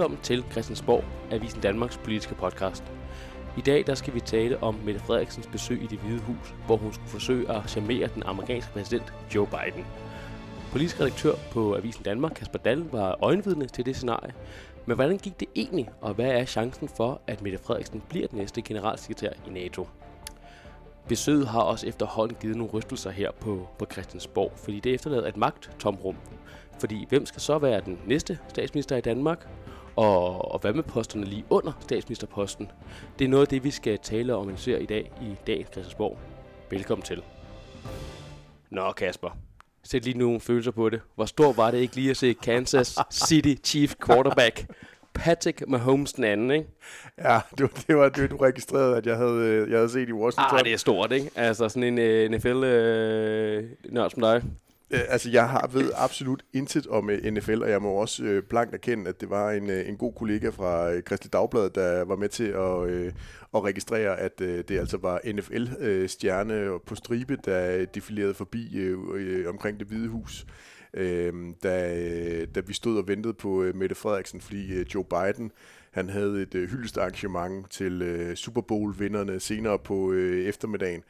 Velkommen til Christiansborg, Avisen Danmarks politiske podcast. I dag der skal vi tale om Mette Frederiksens besøg i det hvide hus, hvor hun skulle forsøge at charmere den amerikanske præsident Joe Biden. Politisk redaktør på Avisen Danmark, Kasper Dahl, var øjenvidne til det scenarie. Men hvordan gik det egentlig, og hvad er chancen for, at Mette Frederiksen bliver den næste generalsekretær i NATO? Besøget har også efterhånden givet nogle rystelser her på, på Christiansborg, fordi det efterlader et magt-tomrum. Fordi hvem skal så være den næste statsminister i Danmark? Og, og hvad med posterne lige under statsministerposten? Det er noget af det, vi skal tale om ser i dag i dagens Christiansborg. Velkommen til. Nå Kasper, sæt lige nogle følelser på det. Hvor stor var det ikke lige at se Kansas City Chief Quarterback Patrick Mahomes den anden, ikke? Ja, det var det, var det du registrerede, at jeg havde, øh, jeg havde set i Washington. Ah, det er stort, ikke? Altså sådan en uh, NFL-nørd uh, som dig. Øh, altså, jeg har ved absolut intet om øh, NFL, og jeg må også øh, blankt erkende, at det var en, øh, en god kollega fra øh, Kristelig Dagblad, der var med til at, øh, at registrere, at øh, det altså var NFL-stjerne øh, på stribe, der defilerede forbi øh, øh, omkring det hvide hus. Øh, da, øh, da vi stod og ventede på øh, Mette Frederiksen, fordi øh, Joe Biden han havde et øh, hyldestarrangement til øh, Super Bowl-vinderne senere på øh, eftermiddagen.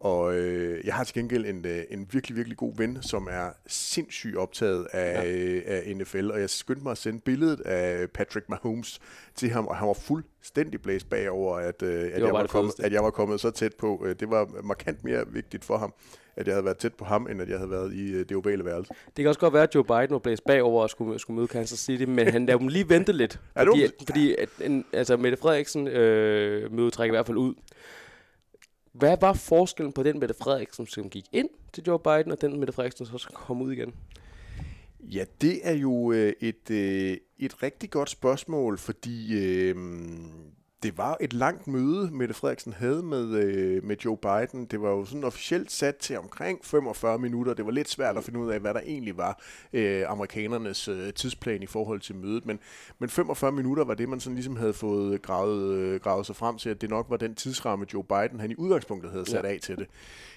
Og øh, jeg har til gengæld en, øh, en virkelig, virkelig god ven, som er sindssygt optaget af, ja. øh, af NFL, og jeg skyndte mig at sende billedet af Patrick Mahomes til ham, og han var fuldstændig blæst bagover, at, øh, at, jeg var kommet, at jeg var kommet så tæt på. Øh, det var markant mere vigtigt for ham, at jeg havde været tæt på ham, end at jeg havde været i øh, det ovale værelse. Det kan også godt være, at Joe Biden var blæst bagover og skulle, skulle møde Kansas City, men han lavede dem lige vente lidt. ja, fordi, fordi at, en, altså Mette Frederiksen øh, møde trækker i hvert fald ud. Hvad var forskellen på den Mette Frederiksen, som gik ind til Joe Biden, og den Mette Frederiksen, som så kom ud igen? Ja, det er jo øh, et, øh, et rigtig godt spørgsmål, fordi øh, det var et langt møde, Mette Frederiksen havde med, øh, med Joe Biden. Det var jo sådan officielt sat til omkring 45 minutter. Det var lidt svært at finde ud af, hvad der egentlig var øh, amerikanernes øh, tidsplan i forhold til mødet. Men, men 45 minutter var det, man sådan ligesom havde fået gravet, øh, gravet sig frem til, at det nok var den tidsramme, Joe Biden han i udgangspunktet havde sat ja. af til det.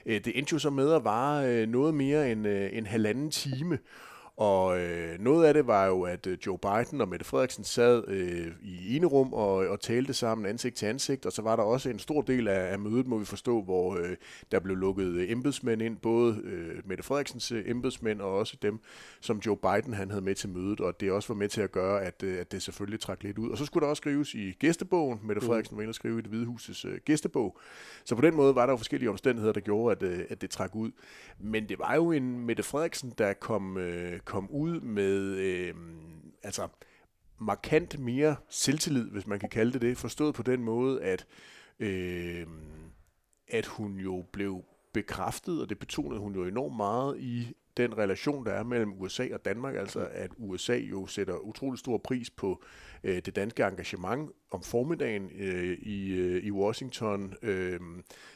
Øh, det endte jo så med at vare øh, noget mere end øh, en halvanden time. Og øh, noget af det var jo, at øh, Joe Biden og Mette Frederiksen sad øh, i ene rum og, og talte sammen ansigt til ansigt, og så var der også en stor del af, af mødet, må vi forstå, hvor øh, der blev lukket øh, embedsmænd ind, både øh, Mette Frederiksens øh, embedsmænd og også dem, som Joe Biden han havde med til mødet, og det også var med til at gøre, at, øh, at det selvfølgelig trak lidt ud. Og så skulle der også skrives i gæstebogen. Mette mm. Frederiksen var inde og skrive i det Hvide Husets øh, gæstebog. Så på den måde var der jo forskellige omstændigheder, der gjorde, at, øh, at det trak ud. Men det var jo en Mette Frederiksen, der kom... Øh, kom ud med øh, altså markant mere selvtillid, hvis man kan kalde det det, forstået på den måde, at, øh, at hun jo blev bekræftet, og det betonede hun jo enormt meget i den relation, der er mellem USA og Danmark, altså at USA jo sætter utrolig stor pris på øh, det danske engagement. Om formiddagen øh, i, øh, i Washington øh,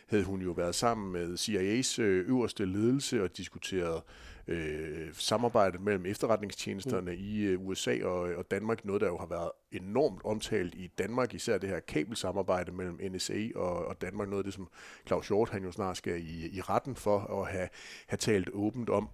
havde hun jo været sammen med CIA's øh, øverste ledelse og diskuteret øh, samarbejdet mellem efterretningstjenesterne mm. i øh, USA og, øh, og Danmark, noget der jo har været enormt omtalt i Danmark, især det her kabelsamarbejde mellem NSA og, og Danmark, noget af det, som Claus Hjort han jo snart skal i, i retten for at have, have talt åbent om.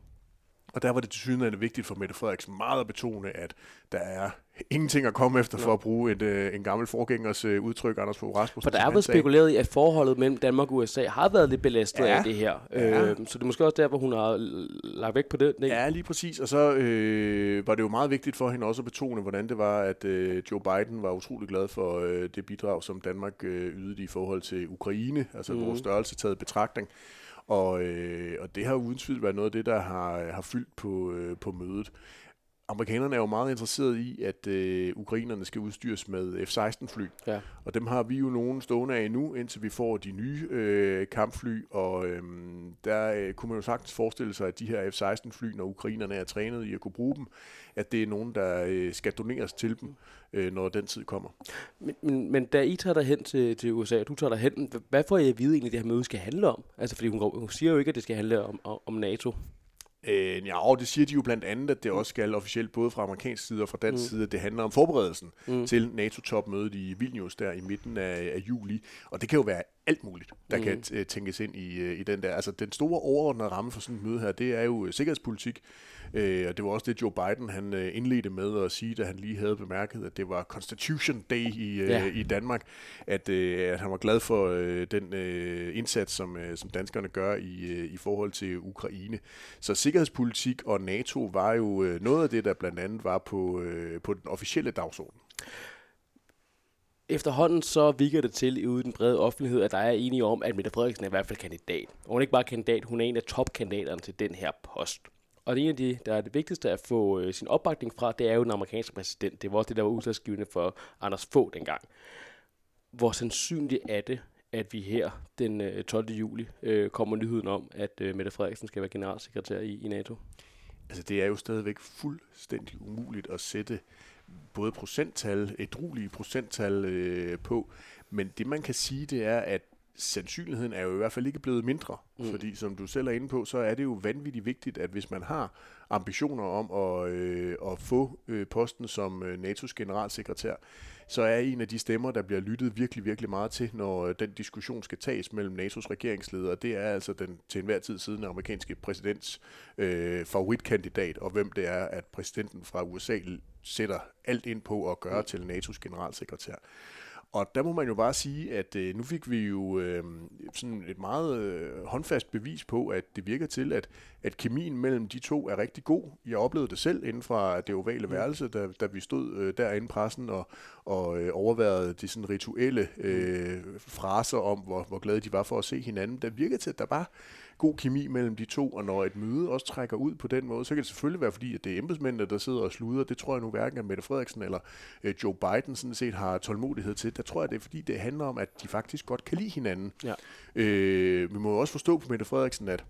Og der var det til synligheden vigtigt for Mette Frederiksen meget at betone, at der er ingenting at komme efter for at bruge et, øh, en gammel forgængers øh, udtryk, Anders Fogh Rasmussen. For der er blevet spekuleret i, at forholdet mellem Danmark og USA har været lidt belastet ja, af det her. Ja. Øh, så det er måske også derfor, hun har lagt væk på det. Ikke? Ja, lige præcis. Og så øh, var det jo meget vigtigt for hende også at betone, hvordan det var, at øh, Joe Biden var utrolig glad for øh, det bidrag, som Danmark øh, ydede i forhold til Ukraine, altså mm. vores størrelse taget betragtning. Og, øh, og det har uden tvivl været noget af det, der har, øh, har fyldt på, øh, på mødet. Amerikanerne er jo meget interesserede i, at øh, ukrainerne skal udstyres med F-16-fly. Ja. Og dem har vi jo nogen stående af nu, indtil vi får de nye øh, kampfly. Og øh, der øh, kunne man jo sagtens forestille sig, at de her F-16-fly, når ukrainerne er trænet i at kunne bruge dem, at det er nogen, der øh, skal doneres til dem, øh, når den tid kommer. Men, men, men da I tager dig hen til, til USA, og du tager dig hen, hvad får I at vide egentlig, det her møde skal handle om? Altså, fordi hun, hun siger jo ikke, at det skal handle om, om NATO. Øh, ja, og det siger de jo blandt andet, at det også skal officielt både fra amerikansk side og fra dansk mm. side, at det handler om forberedelsen mm. til NATO-topmødet i Vilnius der i midten af, af juli. Og det kan jo være alt muligt, der mm. kan tænkes ind i, øh, i den der. Altså den store overordnede ramme for sådan et møde her, det er jo øh, sikkerhedspolitik, øh, og det var også det, Joe Biden han øh, indledte med at sige, da han lige havde bemærket, at det var Constitution Day i, ja. i Danmark, at, øh, at han var glad for øh, den øh, indsats, som, øh, som danskerne gør i, øh, i forhold til Ukraine. Så sikkerhedspolitik og NATO var jo øh, noget af det, der blandt andet var på, øh, på den officielle dagsorden. Efterhånden så virker det til ude i den brede offentlighed, at der er enige om, at Mette Frederiksen er i hvert fald kandidat. Og hun er ikke bare kandidat, hun er en af topkandidaterne til den her post. Og det en af de, der er det vigtigste at få øh, sin opbakning fra, det er jo den amerikanske præsident. Det var også det, der var udslagsgivende for Anders Fogh dengang. Hvor sandsynligt er det, at vi her den øh, 12. juli øh, kommer nyheden om, at øh, Mette Frederiksen skal være generalsekretær i, i NATO? Altså det er jo stadigvæk fuldstændig umuligt at sætte både procenttal, et roligt procenttal øh, på, men det man kan sige, det er, at sandsynligheden er jo i hvert fald ikke blevet mindre, mm. fordi som du selv er inde på, så er det jo vanvittigt vigtigt, at hvis man har ambitioner om at, øh, at få øh, posten som øh, NATO's generalsekretær, så er en af de stemmer, der bliver lyttet virkelig, virkelig meget til, når øh, den diskussion skal tages mellem NATO's regeringsledere, det er altså den til enhver tid siden amerikanske præsidents øh, favoritkandidat, og hvem det er, at præsidenten fra USA sætter alt ind på at gøre mm. til NATO's generalsekretær. Og der må man jo bare sige, at øh, nu fik vi jo øh, sådan et meget øh, håndfast bevis på, at det virker til, at, at kemien mellem de to er rigtig god. Jeg oplevede det selv inden fra det ovale mm. værelse, da, da vi stod øh, derinde pressen og, og øh, overværede de sådan rituelle øh, fraser om, hvor, hvor glade de var for at se hinanden. Der virkede til, at der var god kemi mellem de to, og når et møde også trækker ud på den måde, så kan det selvfølgelig være fordi, at det er embedsmændene, der sidder og sluder. Det tror jeg nu hverken at Mette Frederiksen eller øh, Joe Biden sådan set har tålmodighed til. Der tror jeg, det er fordi, det handler om, at de faktisk godt kan lide hinanden. Ja. Øh, vi må også forstå på Mette Frederiksen, at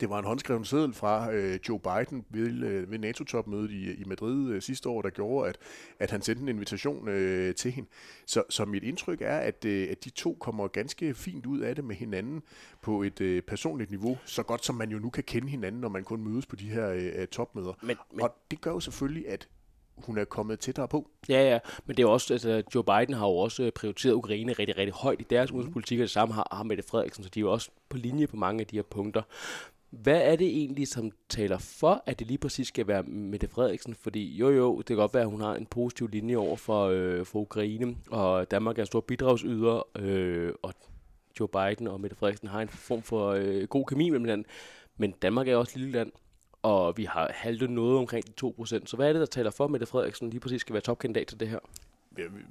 det var en håndskreven seddel fra øh, Joe Biden ved, øh, ved NATO-topmødet i, i Madrid øh, sidste år, der gjorde, at, at han sendte en invitation øh, til hende. Så, så mit indtryk er, at, øh, at de to kommer ganske fint ud af det med hinanden på et øh, personligt niveau, så godt som man jo nu kan kende hinanden, når man kun mødes på de her øh, topmøder. Men, men... Og det gør jo selvfølgelig, at hun er kommet tættere på. Ja, ja, men det er også, altså, Joe Biden har jo også prioriteret Ukraine rigtig, rigtig højt i deres mm. udenrigspolitik, og det samme har, har Mette Frederiksen, så de er jo også på linje på mange af de her punkter. Hvad er det egentlig, som taler for, at det lige præcis skal være Mette Frederiksen? Fordi jo jo, det kan godt være, at hun har en positiv linje over for, øh, for Ukraine, og Danmark er en stor bidragsyder, øh, og Joe Biden og Mette Frederiksen har en form for øh, god kemi mellem hinanden. Men Danmark er også et lille land, og vi har haltet noget omkring de 2%. Så hvad er det, der taler for, at Mette Frederiksen lige præcis skal være topkandidat til det her?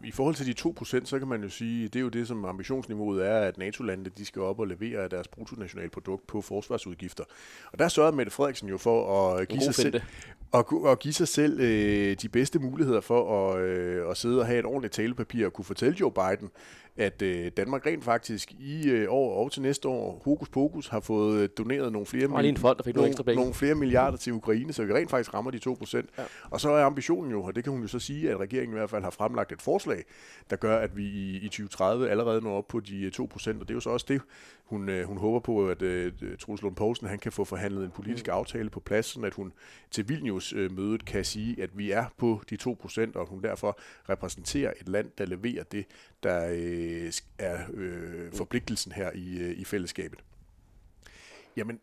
I forhold til de 2%, så kan man jo sige, det er jo det, som ambitionsniveauet er, at NATO-landene de skal op og levere deres bruttonationalprodukt på forsvarsudgifter. Og der sørger Mette Frederiksen jo for at give sig selv, at, at give sig selv øh, de bedste muligheder for at, øh, at sidde og have et ordentligt talepapir og kunne fortælle Joe Biden, at øh, Danmark rent faktisk i øh, år og til næste år, hokus pokus, har fået øh, doneret nogle flere, mil- en fond, der fik nogle, nogle, nogle flere milliarder til Ukraine, så vi rent faktisk rammer de 2%. Ja. Og så er ambitionen jo, og det kan hun jo så sige, at regeringen i hvert fald har fremlagt et forslag, der gør, at vi i, i 2030 allerede når op på de 2%, øh, og det er jo så også det, hun, øh, hun håber på, at øh, Troels Lund Poulsen han kan få forhandlet en politisk mm. aftale på plads, så at hun til Vilnius-mødet øh, kan sige, at vi er på de 2%, og hun derfor repræsenterer et land, der leverer det, der øh, er øh, forpligtelsen her i, øh, i fællesskabet. Jamen,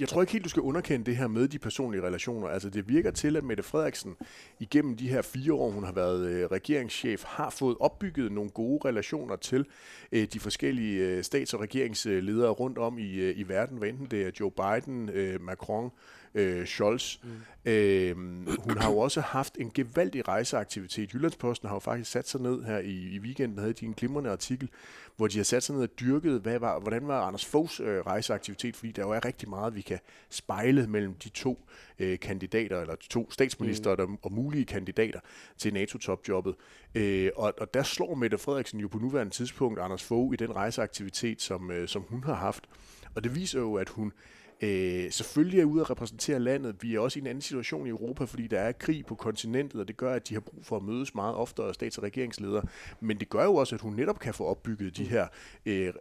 jeg tror ikke helt, du skal underkende det her med de personlige relationer. Altså det virker til, at Mette Frederiksen igennem de her fire år, hun har været øh, regeringschef, har fået opbygget nogle gode relationer til øh, de forskellige øh, stats- og regeringsledere rundt om i, øh, i verden, hvad enten det er Joe Biden, øh, Macron, øh, Scholz. Mm. Øh, hun har jo også haft en gevaldig rejseaktivitet. Jyllandsposten har jo faktisk sat sig ned her i, i weekenden, havde de en glimrende artikel, hvor de har sat sig ned og dyrket, hvad var, hvordan var Anders Foghs øh, rejseaktivitet, fordi der jo er rigtig meget, vi kan spejle mellem de to øh, kandidater, eller de to statsminister mm. og, og mulige kandidater til NATO-topjobbet. Øh, og, og der slår Mette Frederiksen jo på nuværende tidspunkt Anders Fogh i den rejseaktivitet, som, øh, som hun har haft. Og det viser jo, at hun Øh, selvfølgelig er ude at repræsentere landet. Vi er også i en anden situation i Europa, fordi der er krig på kontinentet, og det gør, at de har brug for at mødes meget oftere stats- og regeringsledere. Men det gør jo også, at hun netop kan få opbygget de her øh, øh,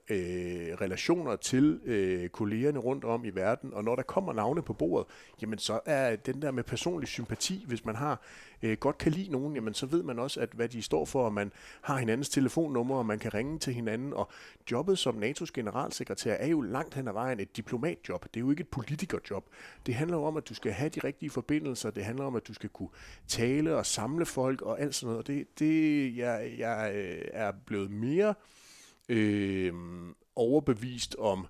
relationer til øh, kollegerne rundt om i verden. Og når der kommer navne på bordet, jamen så er den der med personlig sympati, hvis man har øh, godt kan lide nogen, jamen så ved man også, at hvad de står for, og man har hinandens telefonnummer, og man kan ringe til hinanden. Og jobbet som NATO's generalsekretær er jo langt hen ad vejen et diplomatjob. Det er jo ikke et politikerjob. Det handler jo om, at du skal have de rigtige forbindelser. Det handler om, at du skal kunne tale og samle folk og alt sådan noget. Og det, det jeg, jeg øh, er blevet mere øh, overbevist om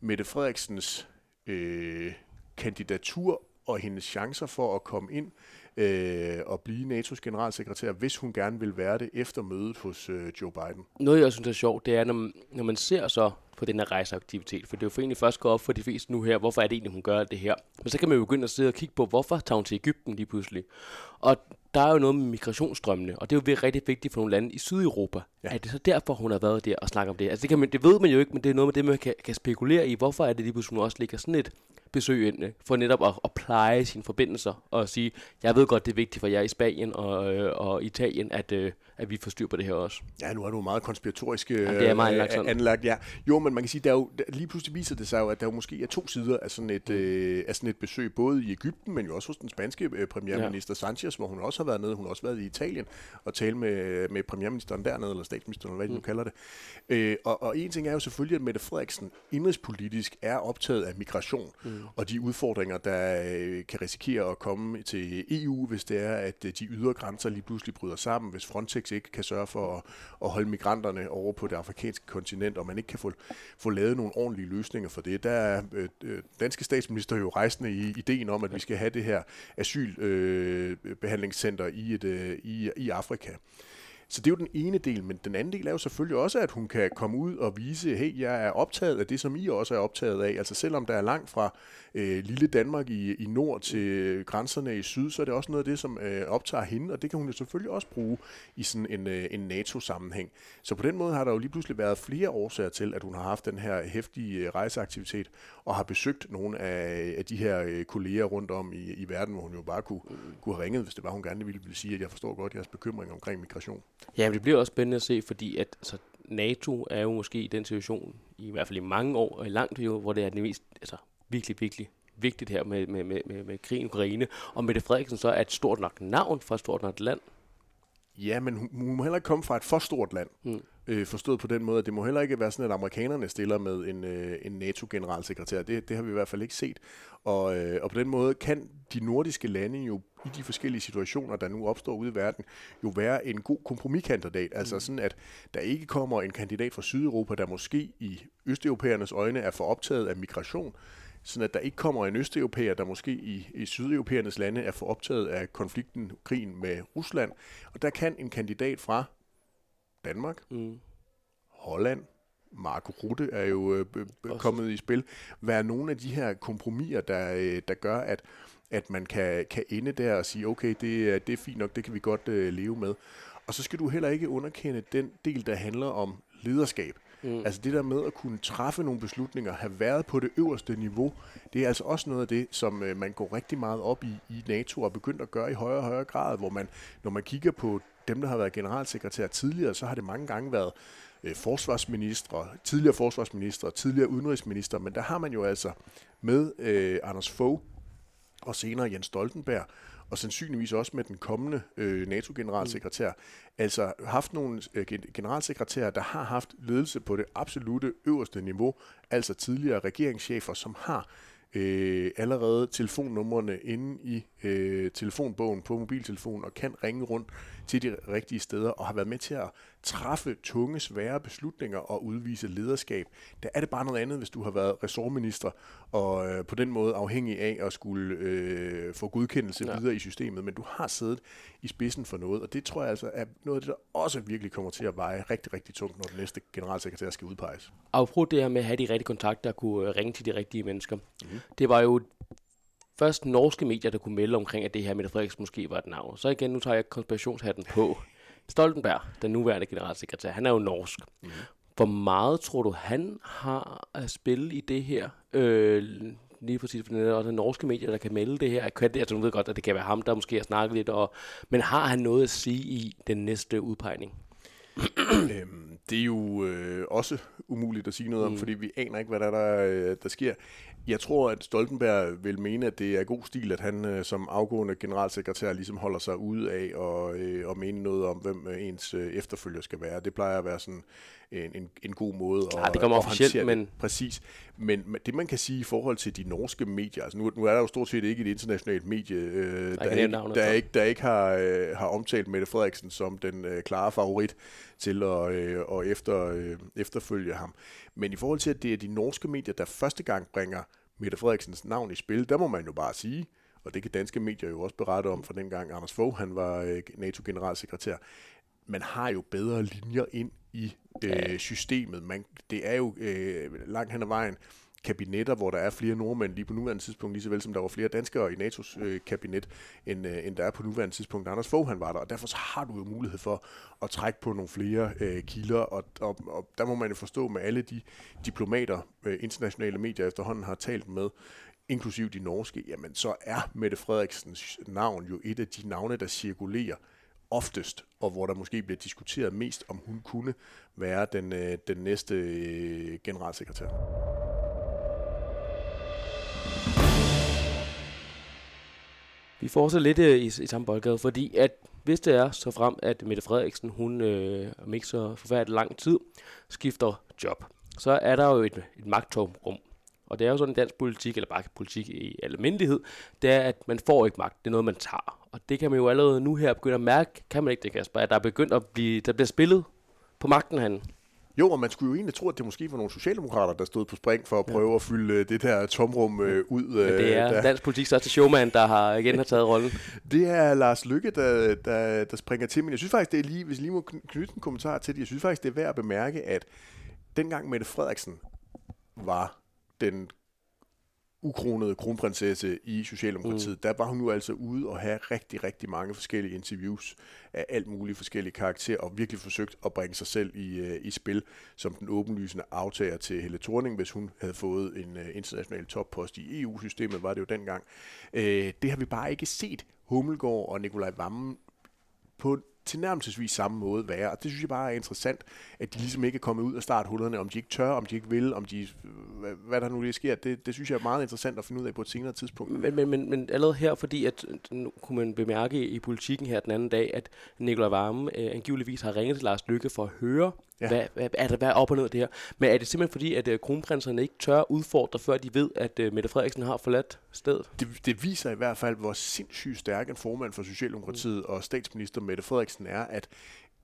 Mette Frederiksens øh, kandidatur og hendes chancer for at komme ind øh, og blive NATO's generalsekretær, hvis hun gerne vil være det efter mødet hos øh, Joe Biden. Noget, jeg synes er sjovt, det er, når man, når man ser så på den her rejseaktivitet, for det er jo for egentlig først gå op for de fleste nu her, hvorfor er det egentlig, hun gør det her. Men så kan man jo begynde at sidde og kigge på, hvorfor tager hun til Ægypten lige pludselig. Og der er jo noget med migrationsstrømmene, og det er jo rigtig vigtigt for nogle lande i Sydeuropa. Ja. Er det så derfor, hun har været der og snakket om det? Altså det, kan man, det ved man jo ikke, men det er noget med det, man kan, kan spekulere i. Hvorfor er det lige pludselig, hun også ligger sådan et besøg ind, øh, for netop at, at pleje sine forbindelser og sige, jeg ved godt, det er vigtigt for jer i Spanien og, øh, og Italien, at, øh, at vi får styr på det her også. Ja, nu er du meget konspiratorisk øh, ja, det er meget anlagt, sådan. anlagt. Ja. Jo, men man kan sige, der er jo, der, lige pludselig viser det sig jo, at der jo måske er to sider af sådan et, mm. øh, af sådan et besøg, både i Ægypten, men jo også hos den spanske øh, premierminister ja. Sanchez, hvor hun også har været nede. Hun har også været i Italien og tale med, med premierministeren dernede, eller statsministeren, eller hvad mm. de nu kalder det. Øh, og, og en ting er jo selvfølgelig, at Mette Frederiksen indrigspolitisk er optaget af migration, mm. og de udfordringer, der øh, kan risikere at komme til EU, hvis det er, at øh, de ydre grænser lige pludselig bryder sammen, hvis Frontex ikke kan sørge for at, at holde migranterne over på det afrikanske kontinent, og man ikke kan få, få lavet nogle ordentlige løsninger for det. Der er øh, øh danske statsminister jo rejsende i ideen om, at vi skal have det her asylbehandlingscenter øh, i, et, øh, i, i Afrika. Så det er jo den ene del, men den anden del er jo selvfølgelig også, at hun kan komme ud og vise, hey, jeg er optaget af det, som I også er optaget af. Altså selvom der er langt fra øh, lille Danmark i, i nord til grænserne i syd, så er det også noget af det, som øh, optager hende, og det kan hun jo selvfølgelig også bruge i sådan en, øh, en NATO-sammenhæng. Så på den måde har der jo lige pludselig været flere årsager til, at hun har haft den her hæftige øh, rejseaktivitet, og har besøgt nogle af, af de her øh, kolleger rundt om i, i verden, hvor hun jo bare kunne, kunne have ringet, hvis det var, hun gerne ville, ville sige, at jeg forstår godt jeres bekymring omkring migration. Ja, men det bliver også spændende at se, fordi at altså, NATO er jo måske i den situation, i hvert fald i mange år, og i langt jo, hvor det er det mest, altså virkelig, virkelig vigtigt her med, med, med, med, med krigen i Ukraine. Og Mette Frederiksen så er et stort nok navn for et stort nok land. Ja, men hun, hun må heller ikke komme fra et for stort land. Mm. Øh, forstået på den måde, at det må heller ikke være sådan, at amerikanerne stiller med en, øh, en NATO-generalsekretær. Det, det har vi i hvert fald ikke set. Og, øh, og på den måde kan de nordiske lande jo i de forskellige situationer, der nu opstår ude i verden, jo være en god kompromiskandidat. Altså mm. sådan, at der ikke kommer en kandidat fra Sydeuropa, der måske i østeuropæernes øjne er for optaget af migration, sådan at der ikke kommer en østeuropæer, der måske i, i sydeuropæernes lande er for optaget af konflikten, krigen med Rusland. Og der kan en kandidat fra Danmark, mm. Holland, Mark Rutte er jo øh, kommet i spil, være nogle af de her kompromiser, der, øh, der gør, at, at man kan, kan ende der og sige, okay, det, det er fint nok, det kan vi godt øh, leve med. Og så skal du heller ikke underkende den del, der handler om lederskab. Mm. Altså det der med at kunne træffe nogle beslutninger, have været på det øverste niveau, det er altså også noget af det, som øh, man går rigtig meget op i i NATO og begyndt at gøre i højere og højere grad, hvor man, når man kigger på dem, der har været generalsekretær tidligere, så har det mange gange været øh, forsvarsministre, tidligere forsvarsministre, tidligere udenrigsminister, men der har man jo altså med øh, Anders Fogh og senere Jens Stoltenberg og sandsynligvis også med den kommende øh, NATO-generalsekretær, mm. altså haft nogle øh, generalsekretærer, der har haft ledelse på det absolute øverste niveau, altså tidligere regeringschefer, som har øh, allerede telefonnumrene inde i øh, telefonbogen på mobiltelefonen og kan ringe rundt til de rigtige steder og har været med til at træffe tunge, svære beslutninger og udvise lederskab. Der er det bare noget andet, hvis du har været ressortminister og øh, på den måde afhængig af at skulle øh, få godkendelse ja. videre i systemet, men du har siddet i spidsen for noget, og det tror jeg altså er noget af det, der også virkelig kommer til at veje rigtig, rigtig tungt, når den næste generalsekretær skal udpeges. Apropos det her med at have de rigtige kontakter og kunne øh, ringe til de rigtige mennesker. Mm. Det var jo først norske medier, der kunne melde omkring, at det her Mette Frederiksen måske var et navn. Så igen, nu tager jeg konspirationshatten på. Stoltenberg, den nuværende generalsekretær, han er jo norsk. Mm. Hvor meget tror du, han har at spille i det her? Øh, lige præcis, for det er også norske medier, der kan melde det her. Kan det, altså, du ved godt, at det kan være ham, der måske har snakket lidt, og, men har han noget at sige i den næste udpegning? øhm, det er jo øh, også umuligt at sige noget om, mm. fordi vi aner ikke, hvad der, der, øh, der sker. Jeg tror, at Stoltenberg vil mene, at det er god stil, at han øh, som afgående generalsekretær ligesom holder sig ude af og, øh, og mene noget om, hvem øh, ens øh, efterfølger skal være. Det plejer at være sådan en, en, en god måde ja, at, det kommer officielt, men... Det. Præcis. Men det man kan sige i forhold til de norske medier, altså nu, nu er der jo stort set ikke et internationalt medie, øh, der, ikke, der, ikke, der ikke har, øh, har omtalt Mette Frederiksen som den øh, klare favorit til at, øh, at efter, øh, efterfølge ham. Men i forhold til, at det er de norske medier, der første gang bringer Mette Frederiksens navn i spil, der må man jo bare sige, og det kan danske medier jo også berette om, for dengang Anders Fogh, han var øh, NATO-generalsekretær, man har jo bedre linjer ind i øh, systemet. Man, det er jo øh, langt hen ad vejen kabinetter, hvor der er flere nordmænd lige på nuværende tidspunkt, lige så vel som der var flere danskere i NATO's øh, kabinet, end, øh, end der er på nuværende tidspunkt. Anders Fogh han var der, og derfor så har du jo mulighed for at trække på nogle flere øh, kilder, og, og, og der må man jo forstå med alle de diplomater, øh, internationale medier efterhånden har talt med, inklusiv de norske, jamen så er Mette Frederiksens navn jo et af de navne, der cirkulerer oftest, og hvor der måske bliver diskuteret mest, om hun kunne være den, øh, den næste øh, generalsekretær. Vi fortsætter lidt øh, i, i samme boldgade, fordi at hvis det er så frem, at Mette Frederiksen, hun øh, om ikke så forfærdeligt lang tid, skifter job, så er der jo et, et magttomrum. Og det er jo sådan en dansk politik, eller bare politik i almindelighed, det er, at man får ikke magt. Det er noget, man tager. Og det kan man jo allerede nu her begynde at mærke, kan man ikke det, Kasper, at der er begyndt at blive, der bliver spillet på magten han. Jo, og man skulle jo egentlig tro, at det måske var nogle socialdemokrater, der stod på spring for at prøve ja. at fylde øh, det der tomrum øh, ud. Men det er der. dansk politik største showman, der har igen har taget rollen. det er Lars Lykke, der, der, der springer til, men jeg synes faktisk, det er lige, hvis jeg lige må knytte en kommentar til det, jeg synes faktisk, det er værd at bemærke, at dengang Mette Frederiksen var den ukronede kronprinsesse i Socialdemokratiet, mm. der var hun nu altså ude og have rigtig, rigtig mange forskellige interviews af alt muligt forskellige karakterer, og virkelig forsøgt at bringe sig selv i, uh, i spil som den åbenlysende aftager til Helle Thorning, hvis hun havde fået en uh, international toppost i EU-systemet, var det jo dengang. Uh, det har vi bare ikke set Hummelgaard og Nikolaj Vammen på tilnærmelsesvis samme måde være. Og det synes jeg bare er interessant, at de ligesom ikke er kommet ud af starthullerne, om de ikke tør, om de ikke vil, om de, hvad der nu lige sker. Det, det synes jeg er meget interessant at finde ud af på et senere tidspunkt. Men, men, men, men allerede her, fordi at, øh, nu kunne man bemærke i politikken her den anden dag, at Nikolaj Varme øh, angiveligvis har ringet til Lars Lykke for at høre, Ja. Hvad, hvad, er der, hvad er op og ned her? Men er det simpelthen fordi, at uh, kronprinserne ikke tør udfordre, før de ved, at uh, Mette Frederiksen har forladt stedet? Det, det viser i hvert fald, hvor sindssygt stærk en formand for Socialdemokratiet mm. og statsminister Mette Frederiksen er, at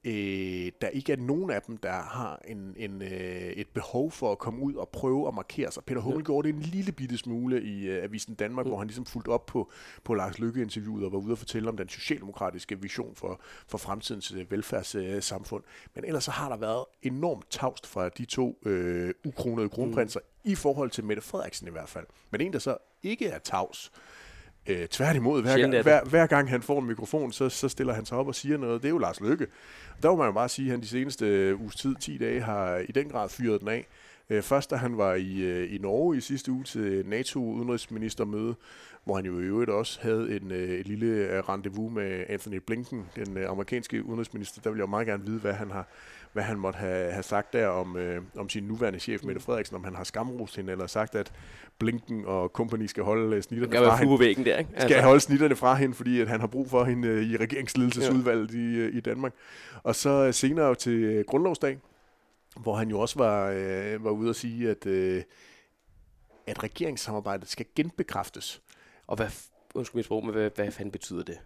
øh, der ikke er nogen af dem, der har en, en, øh, et behov for at komme ud og prøve at markere sig. Peter Hummel ja. gjorde det en lille bitte smule i øh, Avisen Danmark, mm. hvor han ligesom fulgte op på, på Lars Lykke-interviewet og var ude og fortælle om den socialdemokratiske vision for, for fremtidens øh, velfærdssamfund. Øh, Men ellers så har der været enormt tavst fra de to øh, ukronede kronprinser, mm. i forhold til Mette Frederiksen i hvert fald. Men en, der så ikke er tavs, Øh, tværtimod, hver gang, hver, hver gang han får en mikrofon, så, så stiller han sig op og siger noget. Det er jo Lars Løkke. Der må man jo bare sige, at han de seneste øh, uges tid, 10 dage, har i den grad fyret den af. Øh, først da han var i, øh, i Norge i sidste uge til NATO-udenrigsministermøde, hvor han jo i øvrigt også havde en øh, et lille øh, rendezvous med Anthony Blinken, den øh, amerikanske udenrigsminister. Der vil jeg meget gerne vide, hvad han har hvad han måtte have, have sagt der om, øh, om sin nuværende chef, Mette Frederiksen, om han har skamrost hende, eller sagt, at Blinken og company skal holde snitterne fra hende. Væggen der, ikke? Altså. Skal holde snitterne fra hende, fordi at han har brug for hende øh, i regeringsledelsesudvalget ja. i, øh, i Danmark. Og så øh, senere til øh, grundlovsdag, hvor han jo også var, øh, var ude at sige, at, øh, at regeringssamarbejdet skal genbekræftes. Og hvad, undskyld mit sprog, men hvad, hvad fanden betyder det?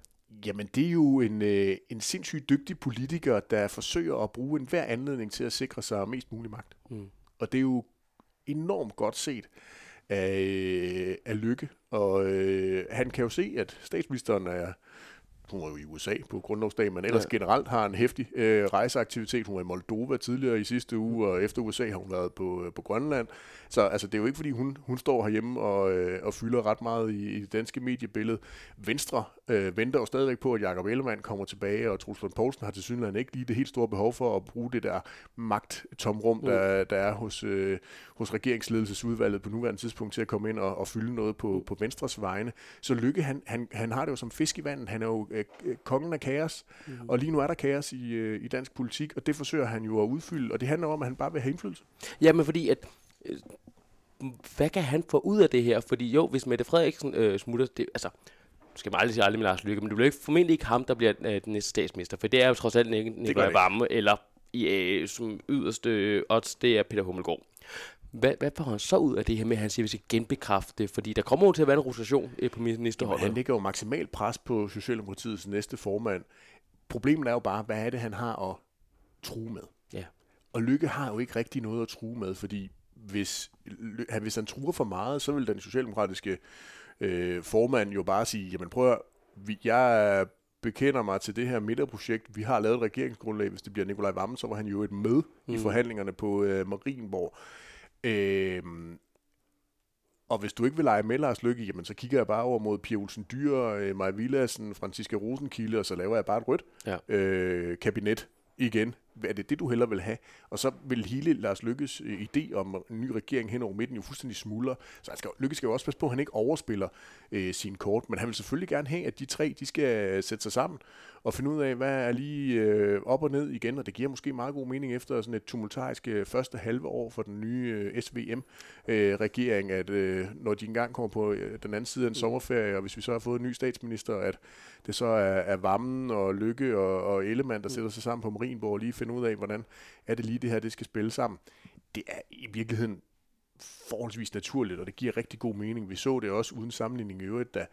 Jamen, det er jo en, øh, en sindssygt dygtig politiker, der forsøger at bruge enhver anledning til at sikre sig mest mulig magt. Mm. Og det er jo enormt godt set af, af Lykke. Og øh, han kan jo se, at statsministeren er hun var jo i USA på grundlovsdag, men ellers ja. generelt har en hæftig øh, rejseaktivitet. Hun var i Moldova tidligere i sidste uge, og efter USA har hun været på, øh, på Grønland. Så altså, det er jo ikke, fordi hun, hun står herhjemme og, øh, og fylder ret meget i, i det danske mediebillede. Venstre øh, venter jo stadigvæk på, at Jakob Ellemann kommer tilbage, og Truls Lund Poulsen har til synligheden ikke lige det helt store behov for at bruge det der magttomrum, mm. der, der er hos, øh, hos regeringsledelsesudvalget på nuværende tidspunkt til at komme ind og, og fylde noget på, på Venstres vegne. Så Lykke, han, han, han har det jo som fisk i vandet. Han er jo øh, kongen af kaos, mm. og lige nu er der kaos i, øh, i dansk politik, og det forsøger han jo at udfylde, og det handler om, at han bare vil have indflydelse. Ja, men fordi at øh, hvad kan han få ud af det her? Fordi jo, hvis Mette Frederiksen øh, smutter, det, altså, skal man aldrig sige aldrig med Lars Lykke, men det bliver ikke, formentlig ikke ham, der bliver øh, den næste statsminister, for det er jo trods alt ikke Nikolaj Vamme, eller i, øh, som yderste odds, det er Peter Hummelgaard. Hvad, hvad får han så ud af det her med, at han siger, at vi skal genbekræfte det? Fordi der kommer jo til at være en rotation øh, på ministerholdet. Han ligger jo maksimalt pres på Socialdemokratiets næste formand. Problemet er jo bare, hvad er det, han har at true med? Ja. Og Lykke har jo ikke rigtig noget at true med, fordi hvis, hvis han truer for meget, så vil den socialdemokratiske øh, formand jo bare sige, jamen prøv at, jeg bekender mig til det her midterprojekt. Vi har lavet et regeringsgrundlag, hvis det bliver Nikolaj Vammen, så var han jo et med mm. i forhandlingerne på øh, Marienborg. Øh, og hvis du ikke vil lege med Lars Lykke, jamen så kigger jeg bare over mod Pia Olsen Dyr, øh, Maja Villassen, Franziska Rosenkilde, og så laver jeg bare et rødt ja. øh, kabinet igen er det det, du heller vil have? Og så vil hele Lars Lykkes øh, idé om en ny regering hen over midten jo fuldstændig smuldre. Så han skal, Lykke skal jo også passe på, at han ikke overspiller øh, sin kort, men han vil selvfølgelig gerne have, at de tre de skal sætte sig sammen og finde ud af, hvad er lige øh, op og ned igen, og det giver måske meget god mening efter sådan et tumultarisk øh, første halve år for den nye øh, SVM-regering, øh, at øh, når de engang kommer på øh, den anden side af en sommerferie, og hvis vi så har fået en ny statsminister, at det så er, er Vammen og Lykke og, og Ellemann, der mm. sætter sig sammen på Marienborg lige finde ud af, hvordan er det lige det her, det skal spille sammen. Det er i virkeligheden forholdsvis naturligt, og det giver rigtig god mening. Vi så det også uden sammenligning i øvrigt, da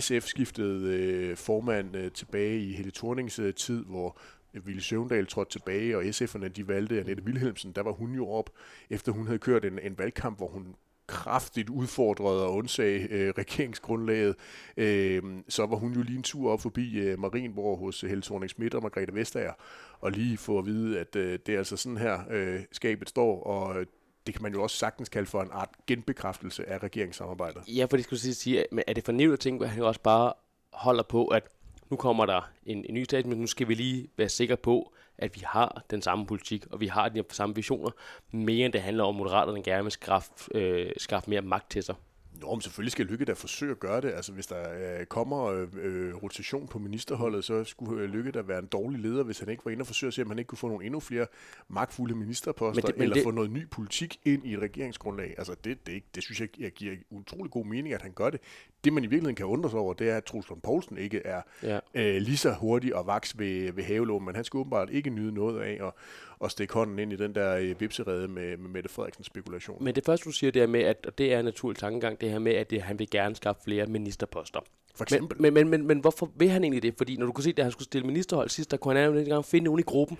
SF skiftede øh, formand øh, tilbage i Helle Thornings øh, tid, hvor øh, Ville Søvndal trådte tilbage, og SF'erne de valgte Annette Wilhelmsen. Der var hun jo op, efter hun havde kørt en, en valgkamp, hvor hun kraftigt udfordrede og undsag øh, regeringsgrundlaget, øh, så var hun jo lige en tur op forbi øh, Marienborg hos øh, Helle thorning Schmidt og Margrethe Vestager, og lige få at vide, at øh, det er altså sådan her, øh, skabet står, og øh, det kan man jo også sagtens kalde for en art genbekræftelse af regeringssamarbejdet. Ja, for det skulle sige, men er det for at tænke, at han også bare holder på, at nu kommer der en, en ny statsminister, nu skal vi lige være sikre på, at vi har den samme politik, og vi har de samme visioner, mere end det handler om, at Moderaterne gerne vil skaffe, øh, skaffe mere magt til sig. Nå, men selvfølgelig skal Lykke da forsøge at gøre det. Altså, hvis der øh, kommer øh, øh, rotation på ministerholdet, så skulle øh, Lykke da være en dårlig leder, hvis han ikke var inde og forsøge at se, om han ikke kunne få nogle endnu flere magtfulde ministerposter, men det, men eller det... få noget ny politik ind i et regeringsgrundlag. Altså, det, det, det synes jeg, jeg giver utrolig god mening, at han gør det. Det, man i virkeligheden kan undre sig over, det er, at Truls Lund Poulsen ikke er ja. øh, lige så hurtig og vaks ved, ved havelån, men han skal åbenbart ikke nyde noget af at, at stikke hånden ind i den der øh, vipserede med, med Mette Frederiksens spekulation. Men det første, du siger, det er med, at og det er en naturlig tankegang, det her med, at det, han vil gerne skaffe flere ministerposter. For eksempel. Men, men, men, men, hvorfor vil han egentlig det? Fordi når du kunne se, at han skulle stille ministerhold sidst, der kunne han ikke engang finde nogen i gruppen,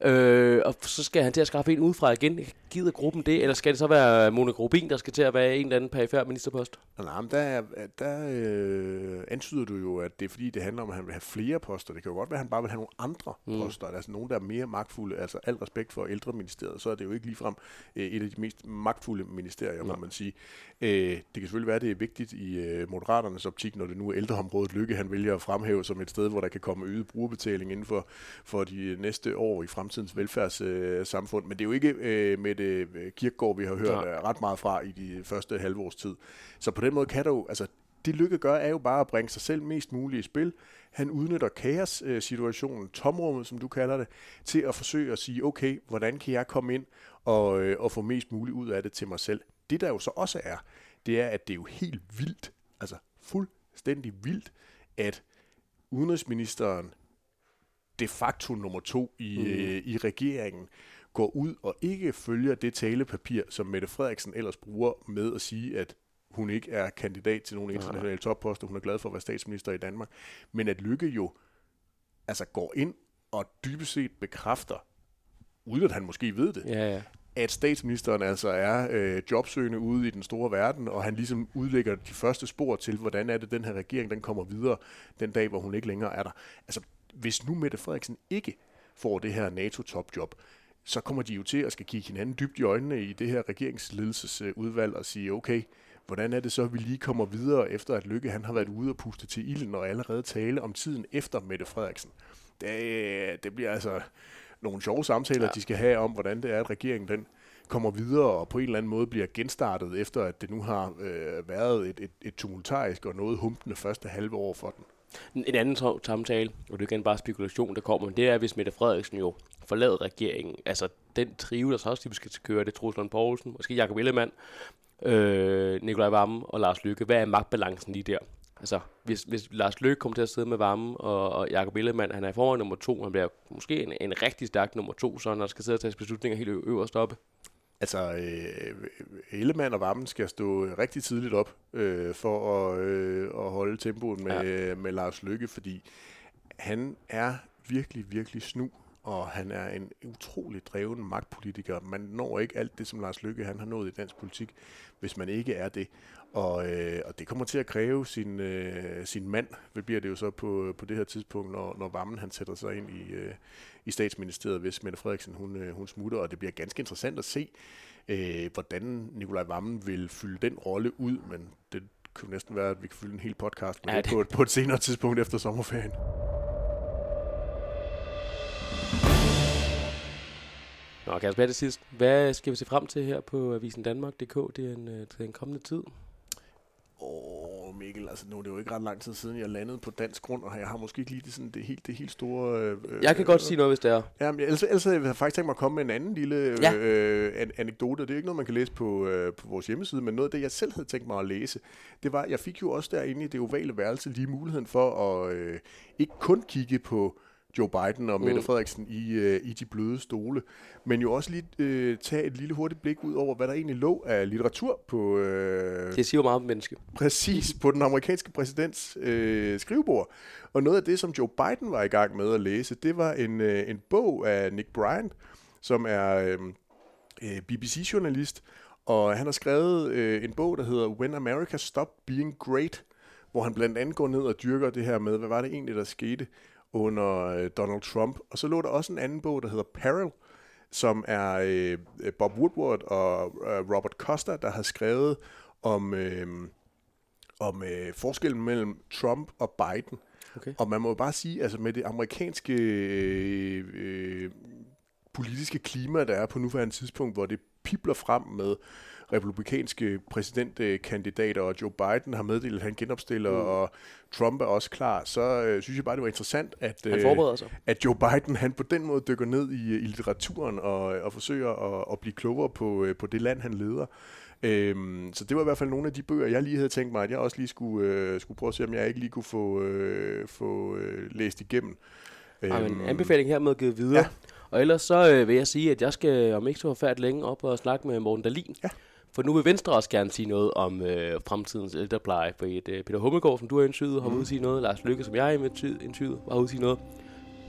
Øh, og så skal han til at skaffe en udefra igen. Gider gruppen det? Eller skal det så være Monika Rubin, der skal til at være en eller anden perifær ministerpost? Nej, men der, der øh, antyder du jo, at det er fordi, det handler om, at han vil have flere poster. Det kan jo godt være, at han bare vil have nogle andre mm. poster. Altså nogen, der er mere magtfulde. Altså al respekt for ældreministeriet, så er det jo ikke ligefrem øh, et af de mest magtfulde ministerier, må man sige. Øh, det kan selvfølgelig være, at det er vigtigt i øh, Moderaternes optik, når det nu er ældreområdet Lykke, han vælger at fremhæve som et sted, hvor der kan komme øget brugerbetaling inden for, for de næste år i fremtiden fremtidens velfærdssamfund. Øh, Men det er jo ikke øh, med det øh, Kirkegaard, vi har hørt ja. ret meget fra i de første halvårs tid. Så på den måde kan jo, altså det Lykke gør, er jo bare at bringe sig selv mest muligt i spil. Han udnytter kaos-situationen, tomrummet, som du kalder det, til at forsøge at sige, okay, hvordan kan jeg komme ind og, øh, og få mest muligt ud af det til mig selv? Det der jo så også er, det er, at det er jo helt vildt, altså fuldstændig vildt, at udenrigsministeren de facto nummer to i, mm. øh, i regeringen, går ud og ikke følger det talepapir, som Mette Frederiksen ellers bruger med at sige, at hun ikke er kandidat til nogle internationale topposter, hun er glad for at være statsminister i Danmark, men at Lykke jo altså går ind og dybest set bekræfter, uden at han måske ved det, ja, ja. at statsministeren altså er øh, jobsøgende ude i den store verden, og han ligesom udlægger de første spor til, hvordan er det, den her regering den kommer videre den dag, hvor hun ikke længere er der. Altså, hvis nu Mette Frederiksen ikke får det her NATO-topjob, så kommer de jo til at skal kigge hinanden dybt i øjnene i det her regeringsledelsesudvalg og sige, okay, hvordan er det så, at vi lige kommer videre efter, at Lykke han har været ude og puste til ilden og allerede tale om tiden efter Mette Frederiksen. Det, det bliver altså nogle sjove samtaler, ja. de skal have om, hvordan det er, at regeringen den kommer videre og på en eller anden måde bliver genstartet, efter at det nu har øh, været et, et, et tumultarisk og noget humpende første halve år for den. En anden samtale, og det er igen bare spekulation, der kommer, det er, hvis Mette Frederiksen jo forlader regeringen. Altså den trive, der så også typisk skal køre, det er Truslund Poulsen, måske Jacob Ellemann, øh, Nikolaj Vammen og Lars Lykke. Hvad er magtbalancen lige der? Altså, hvis, hvis Lars Løkke kommer til at sidde med varme, og, og Jacob Ellemann, han er i forvejen nummer to, han bliver måske en, en rigtig stærk nummer to, så når der skal sidde og tage beslutninger helt øverst oppe. Altså, øh, Ellemann og Vammen skal stå rigtig tidligt op øh, for at, øh, at holde tempoet med, ja. med Lars Lykke, fordi han er virkelig, virkelig snu og han er en utrolig dreven magtpolitiker. Man når ikke alt det, som Lars Lykke han har nået i dansk politik, hvis man ikke er det. Og, øh, og det kommer til at kræve sin, øh, sin mand, det bliver det jo så på, på det her tidspunkt, når, når Vammen han sætter sig ind i, øh, i statsministeriet, hvis Mette Frederiksen hun, øh, hun smutter. Og det bliver ganske interessant at se, øh, hvordan Nikolaj Vammen vil fylde den rolle ud, men det kunne næsten være, at vi kan fylde en hel podcast med ja, det. På, på et senere tidspunkt efter sommerferien. Nå, Kasper, det sidst. Hvad skal vi se frem til her på Avisen Danmark.dk? Det er en, øh, det er en kommende tid. Mikkel, altså nu er det jo ikke ret lang tid siden, jeg landede på dansk grund, og jeg har måske ikke lige det, sådan, det, helt, det helt store... Øh, jeg kan øh, godt sige noget, hvis det er. Ja, men ellers, ellers havde jeg faktisk tænkt mig at komme med en anden lille ja. øh, an- anekdote. Det er ikke noget, man kan læse på, øh, på vores hjemmeside, men noget af det, jeg selv havde tænkt mig at læse, det var, jeg fik jo også derinde i det ovale værelse lige muligheden for at øh, ikke kun kigge på Joe Biden og Mette mm. Frederiksen i, øh, i de bløde stole. Men jo også lige øh, tage et lille hurtigt blik ud over, hvad der egentlig lå af litteratur på... Øh, det siger jo meget om menneske. Præcis, på den amerikanske præsidents øh, skrivebord. Og noget af det, som Joe Biden var i gang med at læse, det var en, øh, en bog af Nick Bryant, som er øh, øh BBC-journalist, og han har skrevet øh, en bog, der hedder When America Stopped Being Great, hvor han blandt andet går ned og dyrker det her med, hvad var det egentlig, der skete under øh, Donald Trump. Og så lå der også en anden bog, der hedder Peril, som er øh, Bob Woodward og øh, Robert Costa, der har skrevet om, øh, om øh, forskellen mellem Trump og Biden. Okay. Og man må jo bare sige, altså med det amerikanske øh, øh, politiske klima, der er på nuværende tidspunkt, hvor det pipler frem med republikanske præsidentkandidater, og Joe Biden har meddelt, at han genopstiller, mm. og Trump er også klar, så øh, synes jeg bare, det var interessant, at, øh, at Joe Biden han på den måde dykker ned i, i litteraturen og, og forsøger at, at blive klogere på, øh, på det land, han leder. Øhm, så det var i hvert fald nogle af de bøger, jeg lige havde tænkt mig, at jeg også lige skulle, øh, skulle prøve at se, om jeg ikke lige kunne få, øh, få øh, læst igennem. Øhm, ja, men anbefaling hermed givet videre. Ja. Og ellers så øh, vil jeg sige, at jeg skal om ikke så forfærdeligt længe op og snakke med Morten Dalin. Ja. For nu vil Venstre også gerne sige noget om øh, fremtidens ældrepleje. For et, øh, Peter Hummelgaard, som du har indsyget, har mm. ude sige noget. Lars Lykke, som jeg har indsyget, har ude sige noget.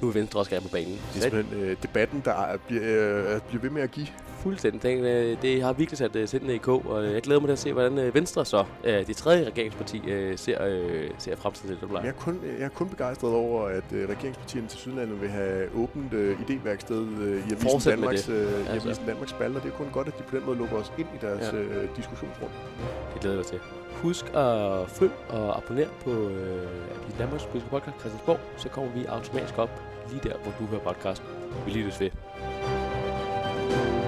Nu vil Venstre også gerne på banen. Det er simpelthen øh, debatten, der er, bliver, øh, bliver ved med at give fuldstændig. Det, øh, det har virkelig sat uh, sindene i k, og jeg glæder mig til at se, hvordan uh, Venstre så, uh, det tredje regeringsparti, uh, ser, uh, ser fremtiden til Jeg er kun, jeg er kun begejstret over, at uh, regeringspartierne til Sydlandet vil have åbent uh, idéværksted uh, i Avisen Danmarks, uh, altså. Avisen Danmarks spalter. Det er kun godt, at de på den måde lukker os ind i deres ja. uh, diskussionsrum. Det glæder jeg til. Husk at følge og abonnere på øh, Danmarks politiske podcast Christiansborg, så kommer vi automatisk op lige der, hvor du hører podcasten. Vi lyttes ved. thank you